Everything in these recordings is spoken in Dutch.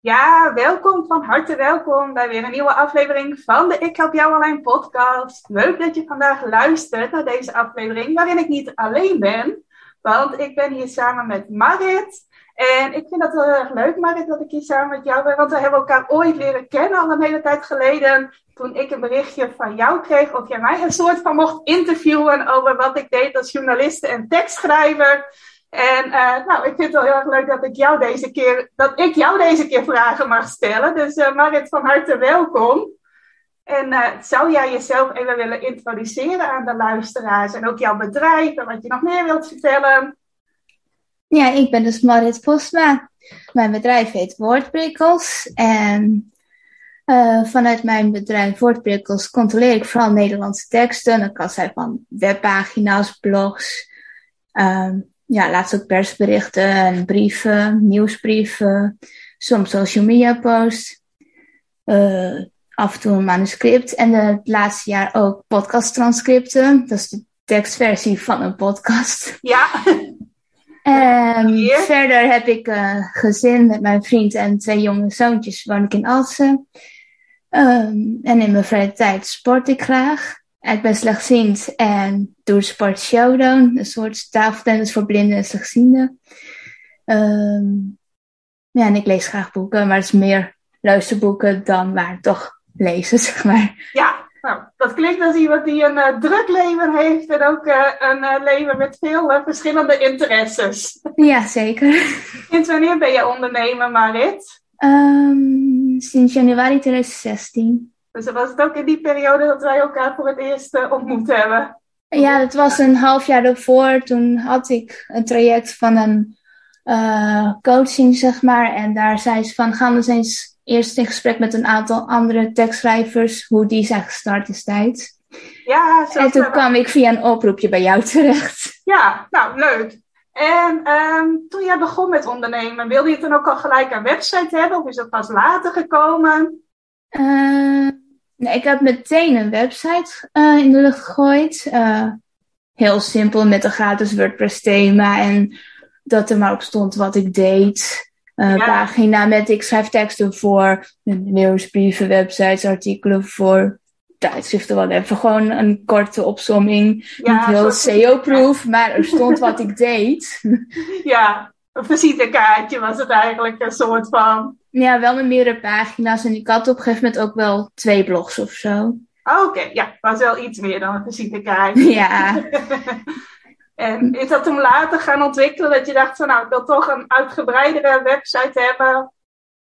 Ja, welkom, van harte welkom bij weer een nieuwe aflevering van de Ik Help Jou Online podcast. Leuk dat je vandaag luistert naar deze aflevering waarin ik niet alleen ben, want ik ben hier samen met Marit. En ik vind het heel erg leuk, Marit, dat ik hier samen met jou ben, want we hebben elkaar ooit leren kennen, al een hele tijd geleden, toen ik een berichtje van jou kreeg of jij mij een soort van mocht interviewen over wat ik deed als journaliste en tekstschrijver. En uh, nou, ik vind het wel heel erg leuk dat ik jou deze keer, dat ik jou deze keer vragen mag stellen. Dus uh, Marit, van harte welkom. En uh, zou jij jezelf even willen introduceren aan de luisteraars en ook jouw bedrijf en wat je nog meer wilt vertellen? Ja, ik ben dus Marit Posma. Mijn bedrijf heet Woordprikkels. En vanuit mijn bedrijf Woordprikkels controleer ik vooral Nederlandse teksten. Dat kan zijn van webpagina's, blogs, um, ja, laatst ook persberichten en brieven, nieuwsbrieven, soms social media posts, uh, af en toe een manuscript en het laatste jaar ook podcast transcripten. Dat is de tekstversie van een podcast. Ja. En verder heb ik een gezin met mijn vriend en twee jonge zoontjes, woon ik in Alsen. Um, en in mijn vrije tijd sport ik graag. Ik ben slechtziend en doe sport showdown, een soort tafeltennis voor blinden en slechtzienden. Um, ja, en ik lees graag boeken, maar het is meer luisterboeken dan maar toch lezen, zeg maar. Ja, nou, dat klinkt als iemand die een uh, druk leven heeft en ook uh, een uh, leven met veel verschillende interesses. Ja, zeker. Sinds wanneer ben je ondernemer, Marit? Um, sinds januari 2016. Dus was het ook in die periode dat wij elkaar voor het eerst uh, ontmoet hebben? Ja, dat was een half jaar daarvoor. Toen had ik een traject van een uh, coaching, zeg maar. En daar zei ze van, gaan we eens, eens eerst in gesprek met een aantal andere tekstschrijvers, hoe die zijn gestart destijds. Ja, zo En toen kwam ik via een oproepje bij jou terecht. Ja, nou, leuk. En um, toen jij begon met ondernemen, wilde je toen ook al gelijk een website hebben? Of is dat pas later gekomen? Uh, nee, ik had meteen een website uh, in de lucht gegooid. Uh, heel simpel met een gratis WordPress thema en dat er maar op stond wat ik deed. Ja. Pagina met ik schrijf teksten voor nieuwsbrieven, websites, artikelen voor tijdschriften, wat even. Gewoon een korte opsomming. Ja, Niet heel SEO-proof, maar er stond wat ik deed. Ja, een visitekaartje was het eigenlijk een soort van. Ja, wel met meerdere pagina's. En ik had op een gegeven moment ook wel twee blogs of zo. Oh, Oké, okay. ja, was wel iets meer dan een visitekaartje. Ja. en is dat toen later gaan ontwikkelen dat je dacht van nou, ik wil toch een uitgebreidere website hebben?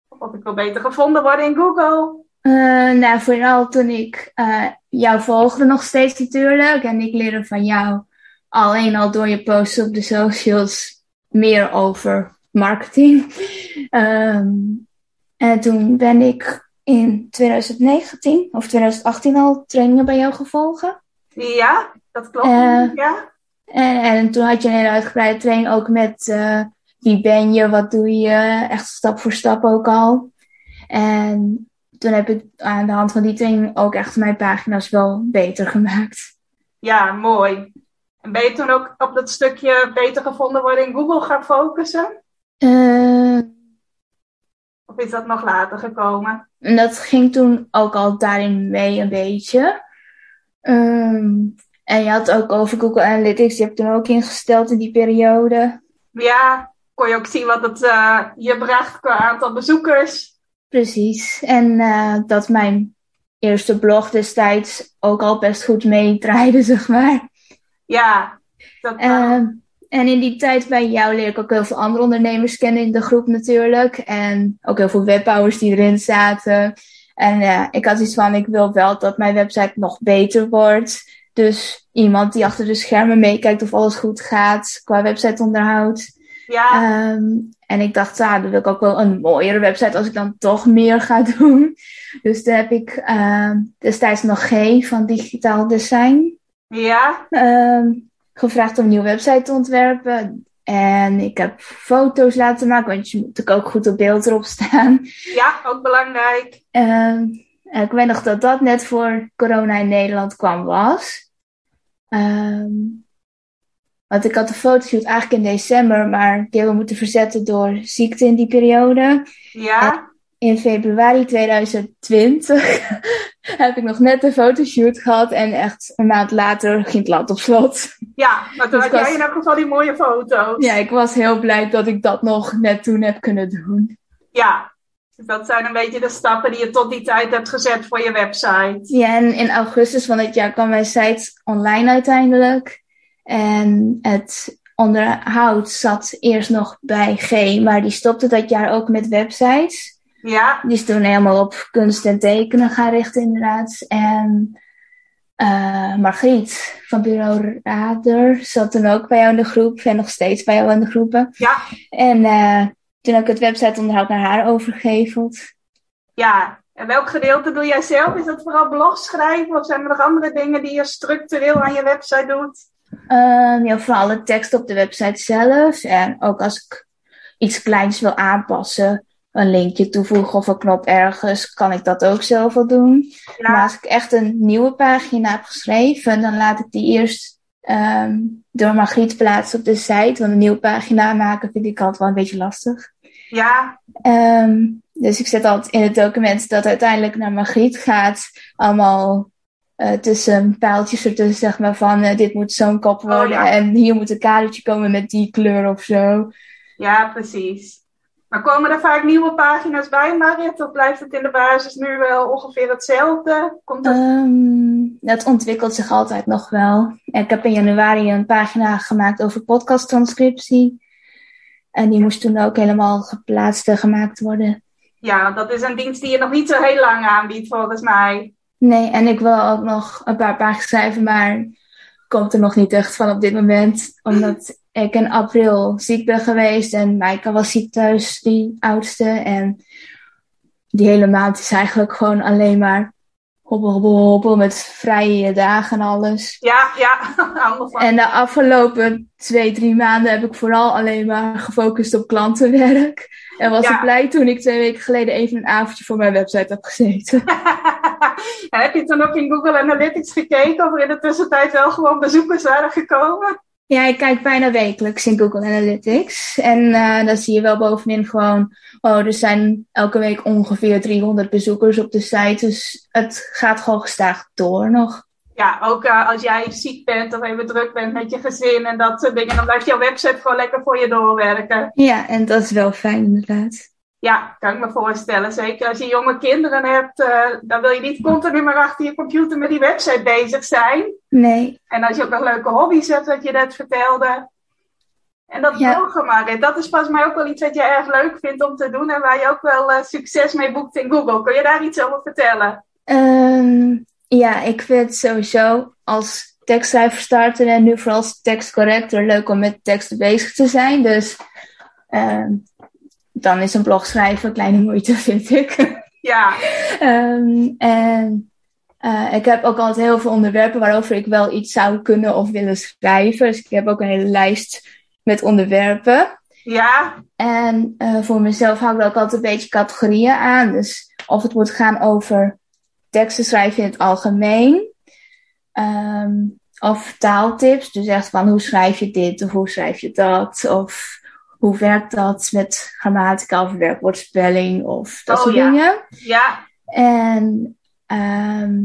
Of ik wil beter gevonden worden in Google? Uh, nou, vooral toen ik uh, jou volgde nog steeds natuurlijk. En ik leerde van jou alleen al door je posts op de socials meer over marketing. Um, en toen ben ik in 2019 of 2018 al trainingen bij jou gevolgen. Ja, dat klopt. Uh, ja. En, en, toen had je een hele uitgebreide training ook met uh, wie ben je, wat doe je, echt stap voor stap ook al. En toen heb ik aan de hand van die training ook echt mijn pagina's wel beter gemaakt. Ja, mooi. En ben je toen ook op dat stukje beter gevonden worden in Google gaan focussen? Uh, is dat nog later gekomen? En dat ging toen ook al daarin mee een beetje. Um, en je had ook over Google Analytics, die heb ik toen ook ingesteld in die periode. Ja, kon je ook zien wat het uh, je bracht qua aantal bezoekers. Precies. En uh, dat mijn eerste blog destijds ook al best goed meedraaide, zeg maar. Ja. Dat, uh, en in die tijd bij jou leer ik ook heel veel andere ondernemers kennen in de groep natuurlijk. En ook heel veel webbouwers die erin zaten. En uh, ik had iets van, ik wil wel dat mijn website nog beter wordt. Dus iemand die achter de schermen meekijkt of alles goed gaat qua websiteonderhoud. Ja. Ehm, en ik dacht, ja, dan wil ik ook wel een mooiere website als ik dan toch meer ga doen. Dus daar heb ik ehm, destijds nog G van Digitaal Design Ja. ehm, gevraagd om een nieuwe website te ontwerpen. En ik heb foto's laten maken, want je moet natuurlijk ook goed op beeld erop staan. Ja, ook belangrijk. Ehm, ik weet nog dat dat net voor corona in Nederland kwam was. Ehm, want ik had de fotoshoot eigenlijk in december, maar die hebben we moeten verzetten door ziekte in die periode. Ja. In februari 2020 heb ik nog net de fotoshoot gehad en echt een maand later ging het land op slot. Ja, maar toen Dus had was- jij in elk geval die mooie foto's. Ja, ik was heel blij dat ik dat nog net toen heb kunnen doen. Ja. Dus dat zijn een beetje de stappen die je tot die tijd hebt gezet voor je website. Ja, en in augustus van dit jaar kwam mijn site online uiteindelijk. En het onderhoud zat eerst nog bij G, maar die stopte dat jaar ook met websites. Ja. Die is toen helemaal op kunst en tekenen gaan richten, inderdaad. En eh, Margriet van Bureau Rader zat toen ook bij jou in de groep en nog steeds bij jou in de groepen. Ja. En eh, toen heb ik het websiteonderhoud naar haar overgeheveld. Ja. En welk gedeelte doe jij zelf? Is dat vooral blogs schrijven of zijn er nog andere dingen die je structureel aan je website doet? Ehm, ja, vooral de tekst op de website zelf. En ook als ik iets kleins wil aanpassen, een linkje toevoegen of een knop ergens, kan ik dat ook zelf wel doen. Ja. Maar als ik echt een nieuwe pagina heb geschreven, dan laat ik die eerst ehm, door Margriet plaatsen op de site. Want een nieuwe pagina maken vind ik altijd wel een beetje lastig. Ja. Ehm, dus ik zet altijd in het document dat uiteindelijk naar Margriet gaat, allemaal eh, tussen pijltjes ertussen, zeg maar, van eh, dit moet zo'n kop worden ja. en hier moet een kadertje komen met die kleur of zo. Ja, precies. Maar komen er vaak nieuwe pagina's bij, Marit? Of blijft het in de basis nu wel ongeveer hetzelfde? Komt. Ehm, dat ontwikkelt zich altijd nog wel. Ik heb in januari een pagina gemaakt over podcasttranscriptie. En die moest toen ook helemaal geplaatst en gemaakt worden. Ja, dat is een dienst die je nog niet zo heel lang aanbiedt, volgens mij. Nee, en ik wil ook nog een paar pagina's schrijven, maar komt er nog niet echt van op dit moment. Omdat ik in april ziek ben geweest en Maaike was ziek thuis, die oudste. En die hele maand is eigenlijk gewoon alleen maar hobbel, hobbel, hobbel met vrije dagen en alles. Ja, ja. En de afgelopen twee, drie maanden heb ik vooral alleen maar gefocust op klantenwerk. En was Ja. ik blij toen ik twee weken geleden even een avondje voor mijn website heb gezeten. en heb je toen ook in Google Analytics gekeken of er in de tussentijd wel gewoon bezoekers waren gekomen? Ja, ik kijk bijna wekelijks in Google Analytics. En eh dan zie je wel bovenin gewoon, oh, er zijn elke week ongeveer 300 bezoekers op de site. Dus het gaat gewoon gestaag door nog. Ja, ook eh, als jij ziek bent of even druk bent met je gezin en dat soort dingen, dan blijft jouw website gewoon lekker voor je doorwerken. Ja, en dat is wel fijn inderdaad. Ja, kan ik me voorstellen. Zeker als je jonge kinderen hebt, eh, dan wil je niet continu maar achter je computer met die website bezig zijn. Nee, En als je ook nog leuke hobby's hebt, wat je net vertelde. En dat Ja. bloggen maar, dat is volgens mij ook wel iets wat je erg leuk vindt om te doen en waar je ook wel eh, succes mee boekt in Google. Kun je daar iets over vertellen? Ehm, ja, ik vind sowieso als tekstschrijver starter en nu vooral als tekstcorrector leuk om met teksten bezig te zijn. Dus ehm, dan is een blog schrijven kleine moeite, vind ik. Ja, Ehm, en eh, ik heb ook altijd heel veel onderwerpen waarover ik wel iets zou kunnen of willen schrijven. Dus ik heb ook een hele lijst met onderwerpen. ja, En eh, voor mezelf hou ik er ook altijd een beetje categorieën aan. Dus of het moet gaan over teksten schrijven in het algemeen. Ehm, of taaltips. Dus echt van hoe schrijf je dit of hoe schrijf je dat. Of hoe werkt dat met grammatica of werkwoordspelling of dat Oh, soort ja. dingen. ja, En ehm,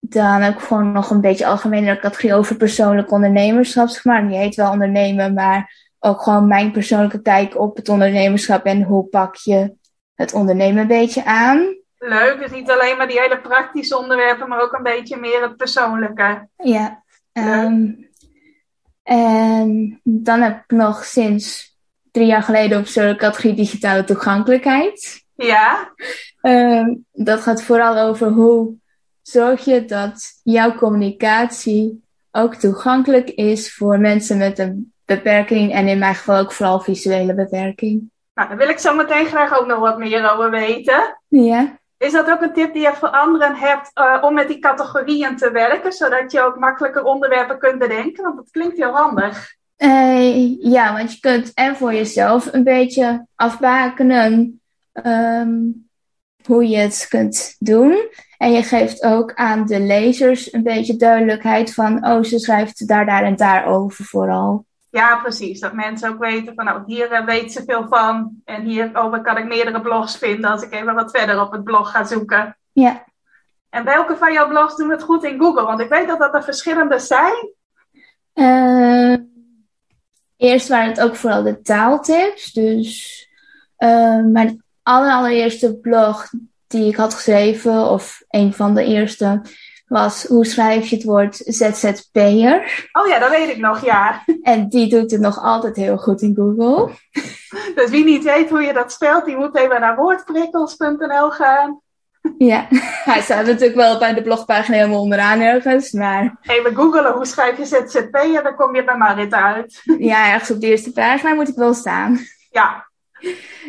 dan ik gewoon nog een beetje algemene categorie over persoonlijk ondernemerschap. Zeg maar. Die heet wel ondernemen, maar ook gewoon mijn persoonlijke kijk op het ondernemerschap en hoe pak je het ondernemen een beetje aan. leuk. Dus niet alleen maar die hele praktische onderwerpen, maar ook een beetje meer het persoonlijke. Ja. ehm, en dan heb ik nog sinds drie jaar geleden op zo'n categorie digitale toegankelijkheid. Ja, Ehm, dat gaat vooral over hoe zorg je dat jouw communicatie ook toegankelijk is voor mensen met een beperking en in mijn geval ook vooral visuele beperking. Nou, daar wil ik zo meteen graag ook nog wat meer over weten. Ja. Is dat ook een tip die je voor anderen hebt uh, om met die categorieën te werken, zodat je ook makkelijker onderwerpen kunt bedenken? Want dat klinkt heel handig. Uh, ja, want je kunt en voor jezelf een beetje afbakenen um, hoe je het kunt doen. En je geeft ook aan de lezers een beetje duidelijkheid van, oh, ze schrijft daar, daar en daar over vooral. Ja, precies. Dat mensen ook weten van, nou, hier uh, weet ze veel van. En hierover kan ik meerdere blogs vinden als ik even wat verder op het blog ga zoeken. Ja. En welke van jouw blogs doen het goed in Google? Want ik weet dat dat er verschillende zijn. Uh, eerst waren het ook vooral de taaltips. Dus uh, mijn allereerste blog die ik had geschreven, of een van de eerste, was hoe schrijf je het woord ZZP'er. Oh ja, dat weet ik nog, ja. En die doet het nog altijd heel goed in Google. Dus wie niet weet hoe je dat spelt, die moet even naar woordprikkels.nl gaan. Ja, hij staat natuurlijk wel bij de blogpagina helemaal onderaan ergens, maar... Even googelen, hoe schrijf je ZZP'er, dan kom je bij Marit uit. Ja, ergens op de eerste pagina moet ik wel staan. Ja.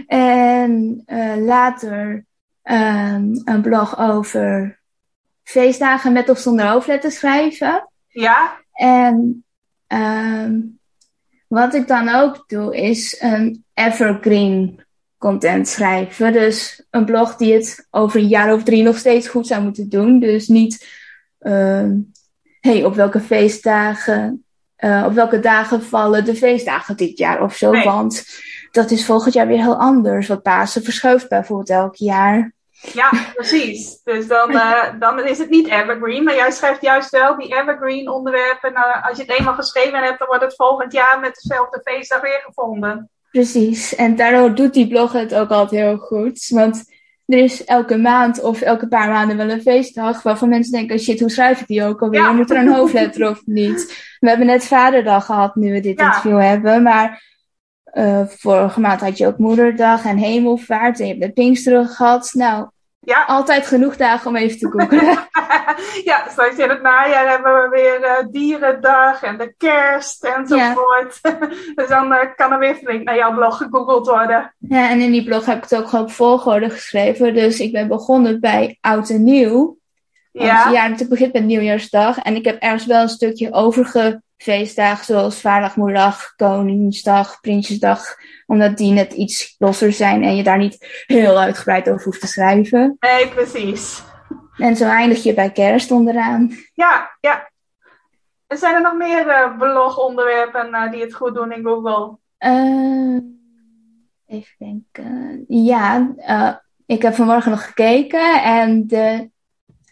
En uh, later um, een blog over feestdagen met of zonder hoofdletters schrijven. Ja. En um, wat ik dan ook doe, is een evergreen content schrijven. Dus een blog die het over een jaar of drie nog steeds goed zou moeten doen. Dus niet, uh, hey, op welke feestdagen, uh, op welke dagen vallen de feestdagen dit jaar of zo. Nee. Want dat is volgend jaar weer heel anders. Want Pasen verschuift bijvoorbeeld elk jaar. Ja, precies. Dus dan, uh, dan is het niet evergreen, maar jij schrijft juist wel die evergreen onderwerpen. Uh, als je het eenmaal geschreven hebt, dan wordt het volgend jaar met dezelfde feestdag weer gevonden. Precies, en daardoor doet die blog het ook altijd heel goed. Want er is elke maand of elke paar maanden wel een feestdag waarvan mensen denken, shit, hoe schrijf ik die ook alweer? Ja. Moet er een hoofdletter of niet? We hebben net vaderdag gehad nu we dit Ja. interview hebben, maar uh, vorige maand had je ook moederdag en hemelvaart en je hebt de Pinksteren gehad. Nou, Ja. altijd genoeg dagen om even te googlen. ja, straks in het najaar hebben we weer uh, dierendag en de kerst enzovoort. Ja. dus dan uh, kan er weer flink naar jouw blog gegoogeld worden. Ja, en in die blog heb ik het ook gewoon op volgorde geschreven. Dus ik ben begonnen bij oud en nieuw. Ja. Ja, het begint met nieuwjaarsdag. En ik heb ergens wel een stukje overge feestdagen zoals Moederdag, Koningsdag, Prinsjesdag. Omdat die net iets losser zijn en je daar niet heel uitgebreid over hoeft te schrijven. Nee, precies. En zo eindig je bij kerst onderaan. Ja, ja. En zijn er nog meer uh, blogonderwerpen uh, die het goed doen in Google? Uh, even denken. Ja, uh, ik heb vanmorgen nog gekeken en de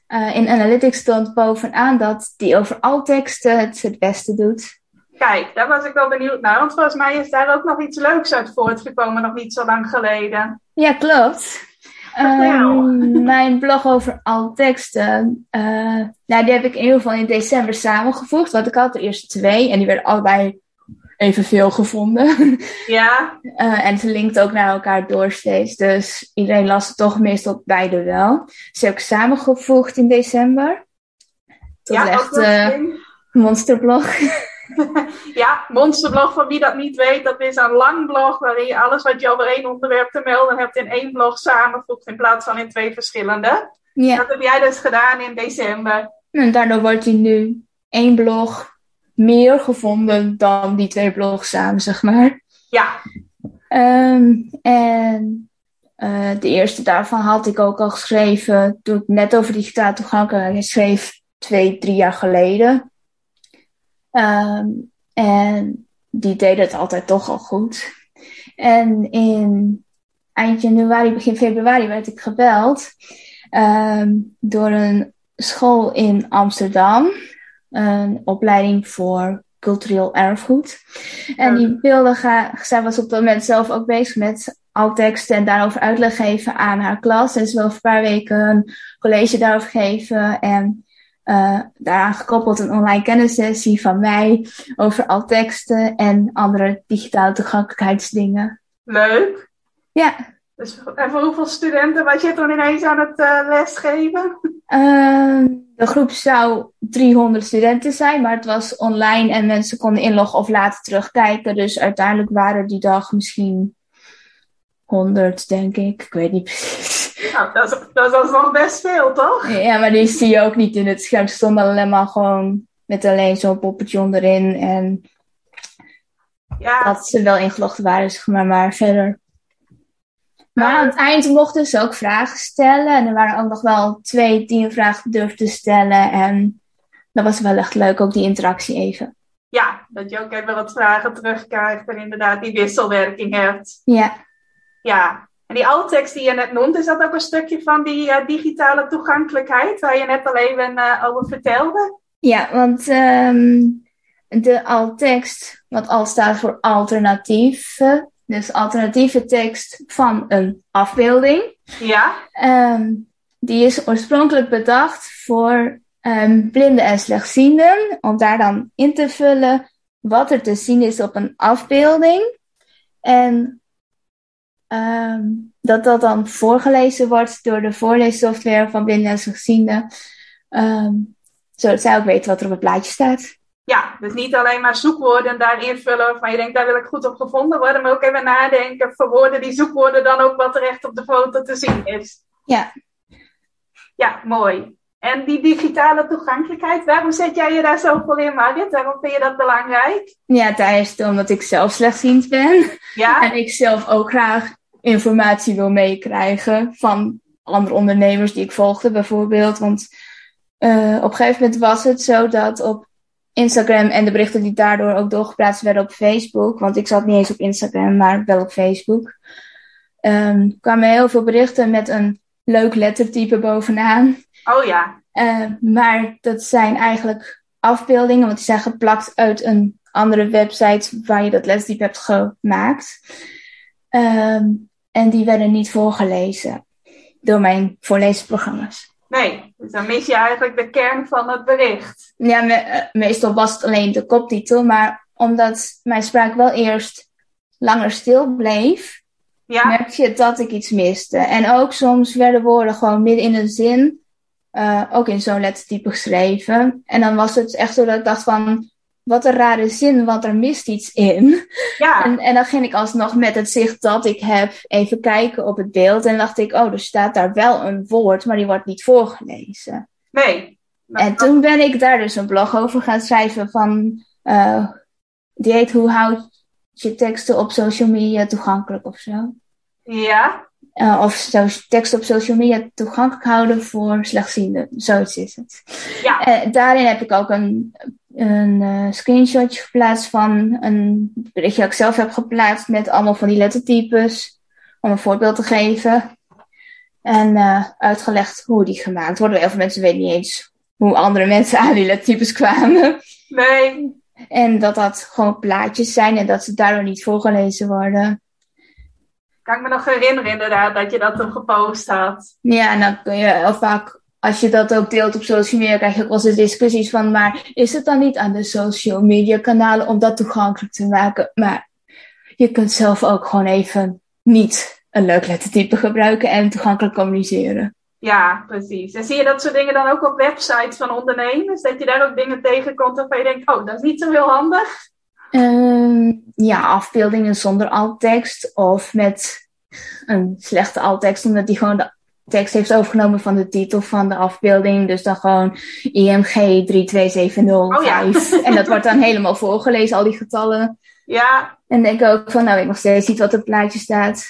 uh, in Analytics stond bovenaan dat die over teksten het het beste doet. Kijk, daar was ik wel benieuwd naar, want volgens mij is daar ook nog iets leuks uit voortgekomen, nog niet zo lang geleden. Ja, klopt. Um, mijn blog over altteksten, uh, nou, die heb ik in ieder geval in december samengevoegd, want ik had de eerste twee en die werden allebei evenveel gevonden. Ja. Uh, en ze linkt ook naar elkaar door steeds. Dus iedereen las het toch meestal beide wel. Ze heb ik samengevoegd in december. Dat ja, is echt uh, monsterblog. ja, monsterblog, voor wie dat niet weet, dat is een lang blog waarin je alles wat je over één onderwerp te melden hebt in één blog samenvoegt in plaats van in twee verschillende. Ja. Dat heb jij dus gedaan in december. En daardoor wordt hij nu één blog meer gevonden dan die twee blogs samen, zeg maar. Ja. Um, en uh, de eerste daarvan had ik ook al geschreven toen ik net over digitaal toegankelijkheid schreef, twee, drie jaar geleden. Um, en die deed het altijd toch al goed. En in eind januari, begin februari werd ik gebeld um, door een school in Amsterdam een opleiding voor cultureel erfgoed. En die wilde graag, zij was op dat moment zelf ook bezig met altteksten en daarover uitleg geven aan haar klas. En ze wil een paar weken een college daarover geven en uh, daaraan gekoppeld een online kennissessie van mij over altteksten en andere digitale toegankelijkheidsdingen. Leuk. Ja. Dus, en voor hoeveel studenten was je toen ineens aan het uh, lesgeven? Uh, de groep zou 300 studenten zijn, maar het was online en mensen konden inloggen of later terugkijken. Dus uiteindelijk waren die dag misschien 100, denk ik. Ik weet niet precies. Nou, dat is, dat is nog best veel, toch? Ja, maar die zie je ook niet in het scherm. Ze stonden alleen maar gewoon met alleen zo'n poppetje onderin. En ja. dat ze wel ingelogd waren, zeg maar, maar verder. Maar aan het eind mochten ze ook vragen stellen. En er waren ook nog wel twee die een vraag durfden stellen. En dat was wel echt leuk, ook die interactie even. Ja, dat je ook even wat vragen terugkrijgt en inderdaad die wisselwerking hebt. Ja. Ja, en die alt-tekst die je net noemt, is dat ook een stukje van die uh, digitale toegankelijkheid waar je net al even uh, over vertelde? Ja, want um, de alt-tekst, wat al staat voor alternatieve, dus alternatieve tekst van een afbeelding. Ja. Um, die is oorspronkelijk bedacht voor um, blinden en slechtzienden, om daar dan in te vullen wat er te zien is op een afbeelding. En um, dat dat dan voorgelezen wordt door de voorleessoftware van blinden en slechtzienden. Zodat zij ook weten wat er op het plaatje staat. Ja, dus niet alleen maar zoekwoorden daar invullen waarvan je denkt, daar wil ik goed op gevonden worden, maar ook even nadenken, verwoorden die zoekwoorden dan ook wat er echt op de foto te zien is. Ja. Ja, mooi. En die digitale toegankelijkheid, waarom zet jij je daar zoveel in, Marit? Waarom vind je dat belangrijk? Ja, tijdens omdat ik zelf slechtziend ben. Ja. En ik zelf ook graag informatie wil meekrijgen van andere ondernemers die ik volgde bijvoorbeeld. Want uh, op een gegeven moment was het zo dat op Instagram en de berichten die daardoor ook doorgeplaatst werden op Facebook, want ik zat niet eens op Instagram, maar wel op Facebook, um, kwamen heel veel berichten met een leuk lettertype bovenaan. Oh ja. Uh, maar dat zijn eigenlijk afbeeldingen, want die zijn geplakt uit een andere website waar je dat lettertype hebt gemaakt. Um, en die werden niet voorgelezen door mijn voorleesprogramma's. Nee, dus dan mis je eigenlijk de kern van het bericht. Ja, me eh, meestal was het alleen de koptitel, maar omdat mijn spraak wel eerst langer stil bleef, ja. merk je dat ik iets miste. En ook soms werden woorden gewoon midden in een zin, uh, ook in zo'n lettertype geschreven. En dan was het echt zo dat ik dacht van, wat een rare zin, want er mist iets in. Ja. En, en dan ging ik alsnog met het zicht dat ik heb even kijken op het beeld. En dacht ik, oh, er staat daar wel een woord, maar die wordt niet voorgelezen. Nee. En toen ben ik daar dus een blog over gaan schrijven van, uh, die heet Hoe houd je teksten op social media toegankelijk of zo. Ja. Uh, of zo, teksten op social media toegankelijk houden voor slechtzienden. Zoiets is het. Ja. Uh, daarin heb ik ook een een uh, screenshotje geplaatst van een berichtje dat ik zelf heb geplaatst met allemaal van die lettertypes. Om een voorbeeld te geven. En uh, uitgelegd hoe die gemaakt worden. Heel veel mensen weten niet eens hoe andere mensen aan die lettertypes kwamen. Nee. En dat dat gewoon plaatjes zijn en dat ze daardoor niet voorgelezen worden. Kan ik me nog herinneren inderdaad dat je dat toen gepost had. Ja, en dan kun je heel vaak als je dat ook deelt op social media, krijg je ook wel eens discussies van, maar is het dan niet aan de social media kanalen om dat toegankelijk te maken? Maar je kunt zelf ook gewoon even niet een leuk lettertype gebruiken en toegankelijk communiceren. Ja, precies. En zie je dat soort dingen dan ook op websites van ondernemers? Dat je daar ook dingen tegenkomt waarvan je denkt, oh, dat is niet zo heel handig? Um, ja, afbeeldingen zonder alttekst of met een slechte alttekst, omdat die gewoon de tekst heeft overgenomen van de titel van de afbeelding. Dus dan gewoon IMG 32705. Oh, ja. En dat wordt dan helemaal voorgelezen, al die getallen. Ja. En denk ook van, nou, ik nog steeds niet wat op het plaatje staat.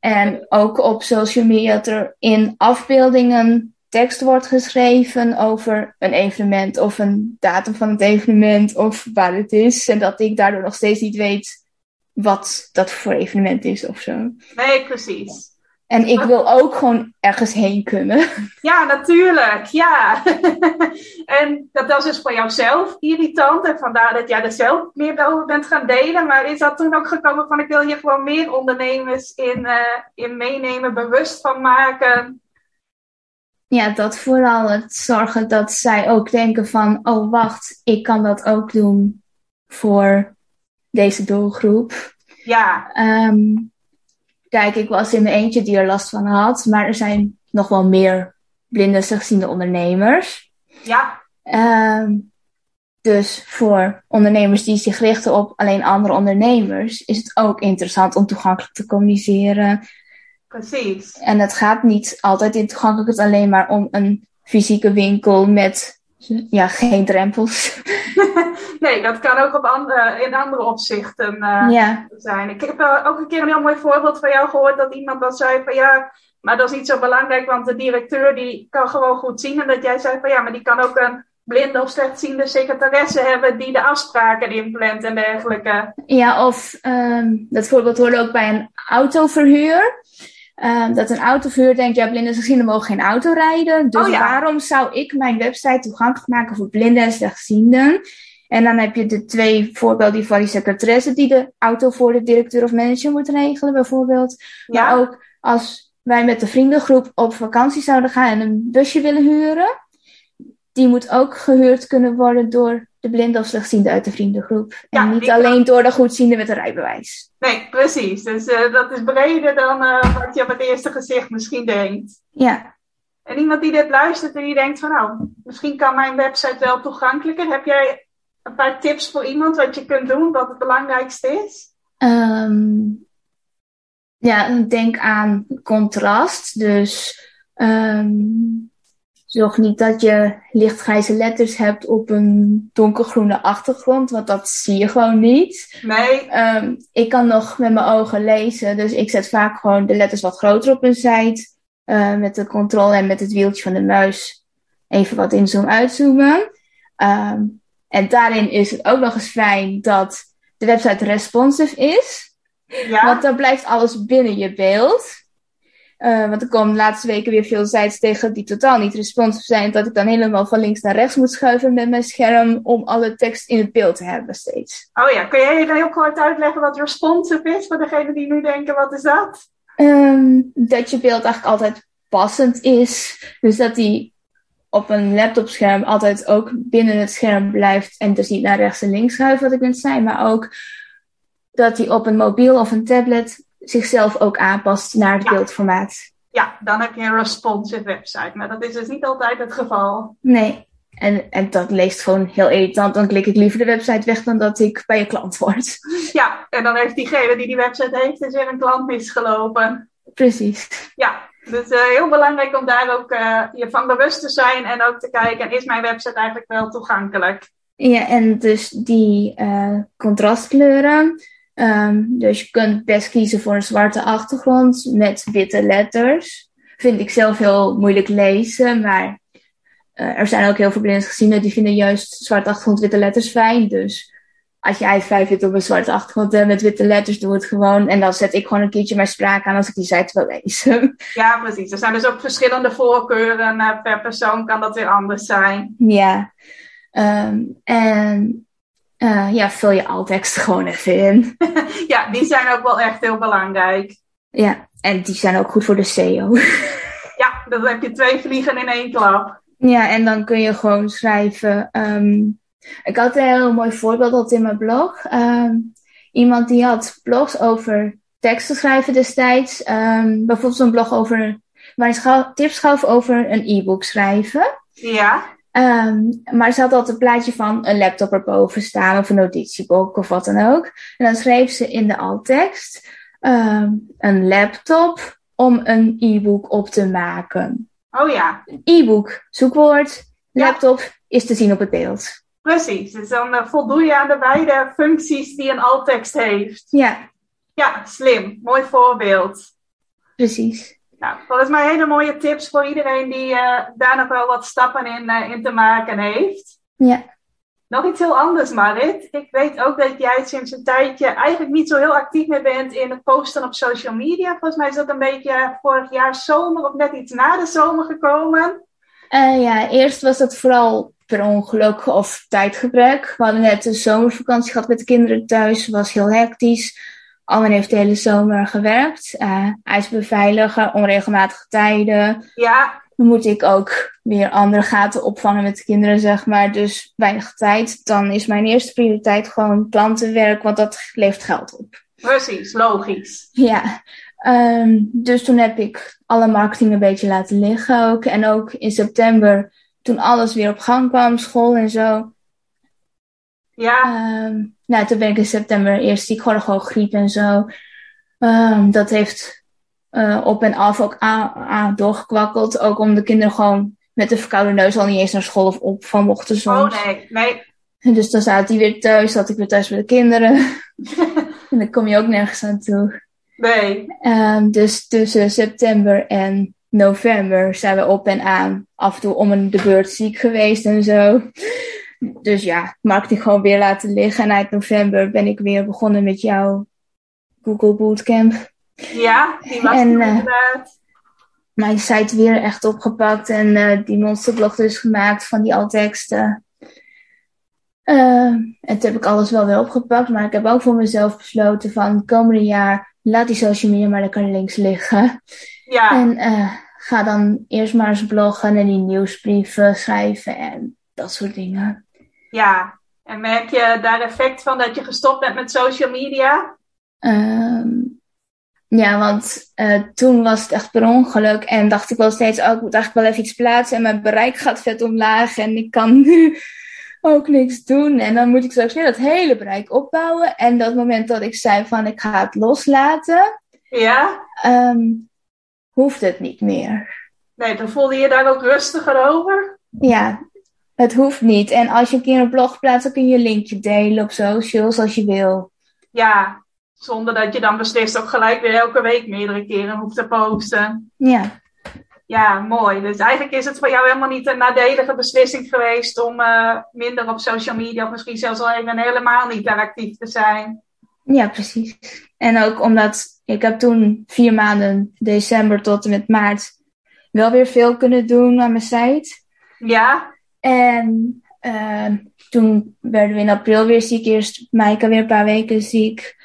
En ook op social media dat er in afbeeldingen tekst wordt geschreven over een evenement of een datum van het evenement of waar het is. En dat ik daardoor nog steeds niet weet wat dat voor evenement is of zo. Nee, precies. En ik wil ook gewoon ergens heen kunnen. Ja, natuurlijk. Ja. en dat was dus voor jouzelf irritant. En vandaar dat jij er zelf meer over bent gaan delen. Maar is dat toen ook gekomen van ik wil hier gewoon meer ondernemers in, uh, in meenemen, bewust van maken? Ja, dat vooral het zorgen dat zij ook denken van, oh wacht, ik kan dat ook doen voor deze doelgroep. Ja. Um, kijk, ik was in mijn eentje die er last van had, maar er zijn nog wel meer blinde slechtziende ondernemers. Ja. Ehm, dus voor ondernemers die zich richten op alleen andere ondernemers, is het ook interessant om toegankelijk te communiceren. Precies. En het gaat niet altijd in toegankelijk alleen maar om een fysieke winkel met ja, geen drempels. nee, dat kan ook op andere, in andere opzichten uh, ja. zijn. Ik heb uh, ook een keer een heel mooi voorbeeld van jou gehoord dat iemand dan zei van ja, maar dat is niet zo belangrijk, want de directeur die kan gewoon goed zien. En dat jij zei van ja, maar die kan ook een blinde of slechtziende secretaresse hebben die de afspraken inplant en dergelijke. Ja, of um, dat voorbeeld hoorde ook bij een autoverhuur. Um, dat een autoverhuur denkt, ja, blinden en slechtzienden mogen geen auto rijden. Dus Oh ja. waarom zou ik mijn website toegankelijk maken voor blinden en slechtzienden? En dan heb je de twee voorbeelden van die secretaresse die de auto voor de directeur of manager moet regelen, bijvoorbeeld. Ja. Maar ook als wij met de vriendengroep op vakantie zouden gaan en een busje willen huren, die moet ook gehuurd kunnen worden door de blinde of slechtziende uit de vriendengroep. Ja, en niet alleen door de goedziende met een rijbewijs. Nee, precies. Dus eh, dat is breder dan eh, wat je op het eerste gezicht misschien denkt. Ja, En iemand die dit luistert en die denkt van nou, misschien kan mijn website wel toegankelijker. Heb jij een paar tips voor iemand wat je kunt doen, wat het belangrijkste is? Ehm, ja, denk aan contrast. Dus ehm, zorg niet dat je lichtgrijze letters hebt op een donkergroene achtergrond, want dat zie je gewoon niet. Nee, Ehm, ik kan nog met mijn ogen lezen, dus ik zet vaak gewoon de letters wat groter op een site. eh, met de controle en met het wieltje van de muis even wat inzoomen, uitzoomen. Ehm, en daarin is het ook nog eens fijn dat de website responsive is. ja, Want dan blijft alles binnen je beeld. Eh, want er komen de laatste weken weer veel sites tegen die totaal niet responsive zijn. Dat ik dan helemaal van links naar rechts moet schuiven met mijn scherm om alle tekst in het beeld te hebben steeds. oh ja, kun jij heel kort uitleggen wat responsive is voor degenen die nu denken, wat is dat? Ehm, dat je beeld eigenlijk altijd passend is. Dus dat die op een laptopscherm altijd ook binnen het scherm blijft. En dus niet naar rechts en links schuift, wat ik net zei. Maar ook dat die op een mobiel of een tablet zichzelf ook aanpast naar het Ja. beeldformaat. Ja, dan heb je een responsive website. Maar dat is dus niet altijd het geval. Nee. En, en dat leest gewoon heel irritant. Dan klik ik liever de website weg dan dat ik bij je klant word. Ja, en dan heeft diegene die die website heeft, is weer een klant misgelopen. Precies. Ja, dus eh, heel belangrijk om daar ook eh, je van bewust te zijn en ook te kijken, is mijn website eigenlijk wel toegankelijk? Ja, en dus die eh, contrastkleuren. Ehm, dus je kunt best kiezen voor een zwarte achtergrond met witte letters. Vind ik zelf heel moeilijk lezen, maar eh, er zijn ook heel veel blindgezienden die vinden juist zwarte achtergrond, witte letters fijn. Dus als jij fijn vindt op een zwarte achtergrond met witte letters, doe het gewoon. En dan zet ik gewoon een keertje mijn spraak aan als ik die site wil lezen. Ja, precies. Er zijn dus ook verschillende voorkeuren. eh, per persoon kan dat weer anders zijn. ja. Ehm, en eh, ja, vul je alttekst gewoon even in. Ja, die zijn ook wel echt heel belangrijk. Ja, en die zijn ook goed voor de SEO. Ja, dan heb je twee vliegen in één klap. ja, en dan kun je gewoon schrijven. ehm, ik had een heel mooi voorbeeld al in mijn blog. Ehm, iemand die had blogs over teksten schrijven destijds. Ehm, bijvoorbeeld zo'n blog over. ze gauw- tips gaf over een e-book schrijven. Ja, Ehm, maar ze had altijd een plaatje van een laptop erboven staan of een notitieboek of wat dan ook. En dan schreef ze in de alttekst ehm, een laptop om een e-book op te maken. oh ja, E-book, zoekwoord, Ja. laptop is te zien op het beeld. precies. Dus dan eh, voldoe je aan de beide functies die een alttekst heeft. Ja, Ja, slim. Mooi voorbeeld. precies. Nou, volgens mij hele mooie tips voor iedereen die eh, daar nog wel wat stappen in, eh, in te maken heeft. Ja. Nog iets heel anders, Marit. Ik weet ook dat jij sinds een tijdje eigenlijk niet zo heel actief meer bent in het posten op social media. Volgens mij is dat een beetje vorig jaar zomer of net iets na de zomer gekomen. Eh, ja, eerst was dat vooral per ongeluk of tijdgebrek. We hadden net een zomervakantie gehad met de kinderen thuis. was heel hectisch. Almen heeft de hele zomer gewerkt. Uh, ijs beveiligen, onregelmatige tijden. Ja, Dan moet ik ook weer andere gaten opvangen met de kinderen, zeg maar. Dus weinig tijd. Dan is mijn eerste prioriteit gewoon klantenwerk, want dat levert geld op. precies, logisch. Ja, Ehm, dus toen heb ik alle marketing een beetje laten liggen ook. En ook in september, toen alles weer op gang kwam, school en zo. Ja. Ehm, nou, toen ben ik in september eerst ziek geworden, gewoon griep en zo. Ehm, dat heeft uh, op en af ook aan, doorgekwakkeld. Ook om de kinderen gewoon met een verkoude neus al niet eens naar school of op van mochten soms. Oh nee, nee. En dus dan zaten die weer thuis, zat ik weer thuis met de kinderen. en dan kom je ook nergens aan toe. Nee. Um, dus tussen september en november zijn we op en aan af en toe om de beurt ziek geweest en zo. Dus ja, marketing gewoon weer laten liggen. En eind november ben ik weer begonnen met jouw Google Bootcamp. Ja, die was en, uh, inderdaad. Mijn site weer echt opgepakt en uh, die monsterblog dus gemaakt van die altexten. Uh, en toen heb ik alles wel weer opgepakt, maar ik heb ook voor mezelf besloten van komende jaar laat die social media maar lekker links liggen. Ja. En ga dan eerst maar eens bloggen en die nieuwsbrieven schrijven en dat soort dingen. Ja, en merk je daar effect van dat je gestopt bent met social media? Um, ja, want uh, toen was het echt per ongeluk en dacht ik wel steeds, oh, ik moet eigenlijk wel even iets plaatsen en mijn bereik gaat vet omlaag en ik kan nu ook niks doen. En dan moet ik straks weer dat hele bereik opbouwen. En dat moment dat ik zei van ik ga het loslaten, ja? Um, hoeft het niet meer. Nee, dan voelde je daar ook rustiger over? Ja, het hoeft niet. En als je een keer een blog plaatst, dan kun je een linkje delen op socials als je wil. Ja, zonder dat je dan beslist ook gelijk weer elke week meerdere keren hoeft te posten. Ja. Ja, mooi. Dus eigenlijk is het voor jou helemaal niet een nadelige beslissing geweest om uh, minder op social media of misschien zelfs al even helemaal niet daar actief te zijn. Ja, precies. En ook omdat ik heb toen vier maanden, december tot en met maart, wel weer veel kunnen doen aan mijn site. Ja. En uh, toen werden we in april weer ziek. Eerst Maaike weer een paar weken ziek.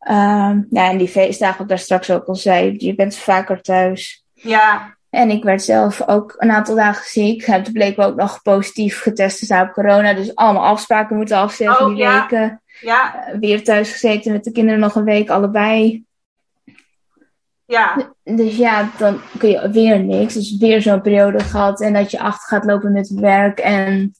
Uh, ja, en die feestdagen, wat daar straks ook al zei, je bent vaker thuis. Ja. En ik werd zelf ook een aantal dagen ziek. Toen bleek we ook nog positief getest te zijn op corona. Dus allemaal afspraken moeten afzeggen oh, die ja. weken. Ja. Uh, weer thuis gezeten met de kinderen nog een week, allebei. Ja. Dus ja, dan kun je weer niks. Dus weer zo'n periode gehad. En dat je achter gaat lopen met werk en